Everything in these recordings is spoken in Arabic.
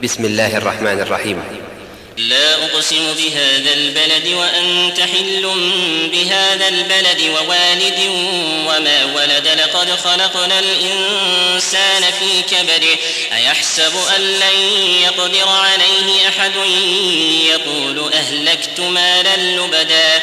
بسم الله الرحمن الرحيم. لا أقسم بهذا البلد وأنت حل بهذا البلد ووالد وما ولد لقد خلقنا الإنسان في كبد أيحسب أن لن يقدر عليه أحد؟ يقول أهلكت مالا لبدا.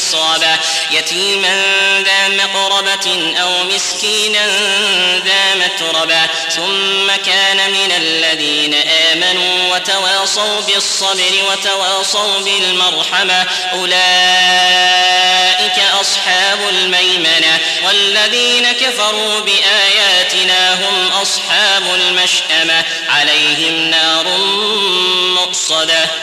مسغبة يتيما ذا مقربة أو مسكينا ذا متربة ثم كان من الذين آمنوا وتواصوا بالصبر وتواصوا بالمرحمة. أولئك أصحاب الميمنة. والذين كفروا بآياتنا هم أصحاب المشأمة. عليهم نار مؤصدة.